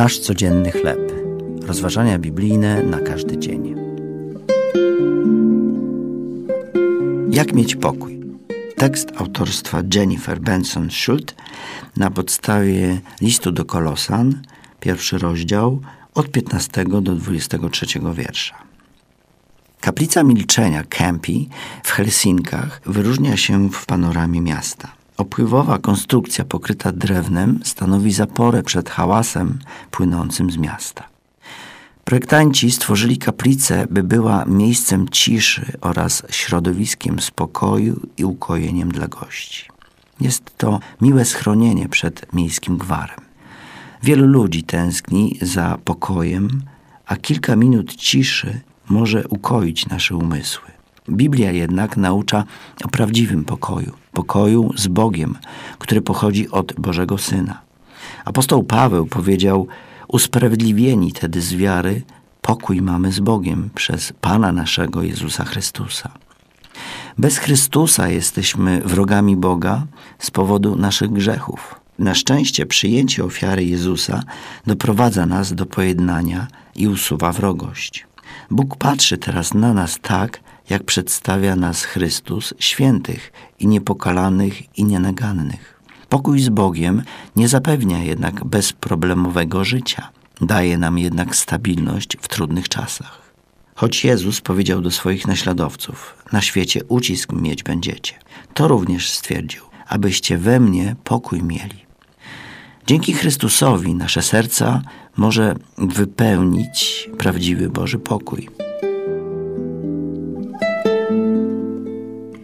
Nasz codzienny chleb. Rozważania biblijne na każdy dzień. Jak mieć pokój? Tekst autorstwa Jennifer Benson Schult na podstawie listu do Kolosan, pierwszy rozdział, od 15 do 23 wiersza. Kaplica Milczenia Kempi w Helsinkach wyróżnia się w panoramie miasta. Opływowa konstrukcja pokryta drewnem stanowi zaporę przed hałasem płynącym z miasta. Projektanci stworzyli kaplicę, by była miejscem ciszy oraz środowiskiem spokoju i ukojeniem dla gości. Jest to miłe schronienie przed miejskim gwarem. Wielu ludzi tęskni za pokojem, a kilka minut ciszy może ukoić nasze umysły. Biblia jednak naucza o prawdziwym pokoju, pokoju z Bogiem, który pochodzi od Bożego Syna. Apostoł Paweł powiedział: Usprawiedliwieni tedy z wiary, pokój mamy z Bogiem przez Pana naszego Jezusa Chrystusa. Bez Chrystusa jesteśmy wrogami Boga z powodu naszych grzechów. Na szczęście przyjęcie ofiary Jezusa doprowadza nas do pojednania i usuwa wrogość. Bóg patrzy teraz na nas tak, jak przedstawia nas Chrystus, świętych i niepokalanych i nienagannych. Pokój z Bogiem nie zapewnia jednak bezproblemowego życia. Daje nam jednak stabilność w trudnych czasach. Choć Jezus powiedział do swoich naśladowców: Na świecie ucisk mieć będziecie, to również stwierdził, abyście we mnie pokój mieli. Dzięki Chrystusowi nasze serca może wypełnić prawdziwy Boży pokój.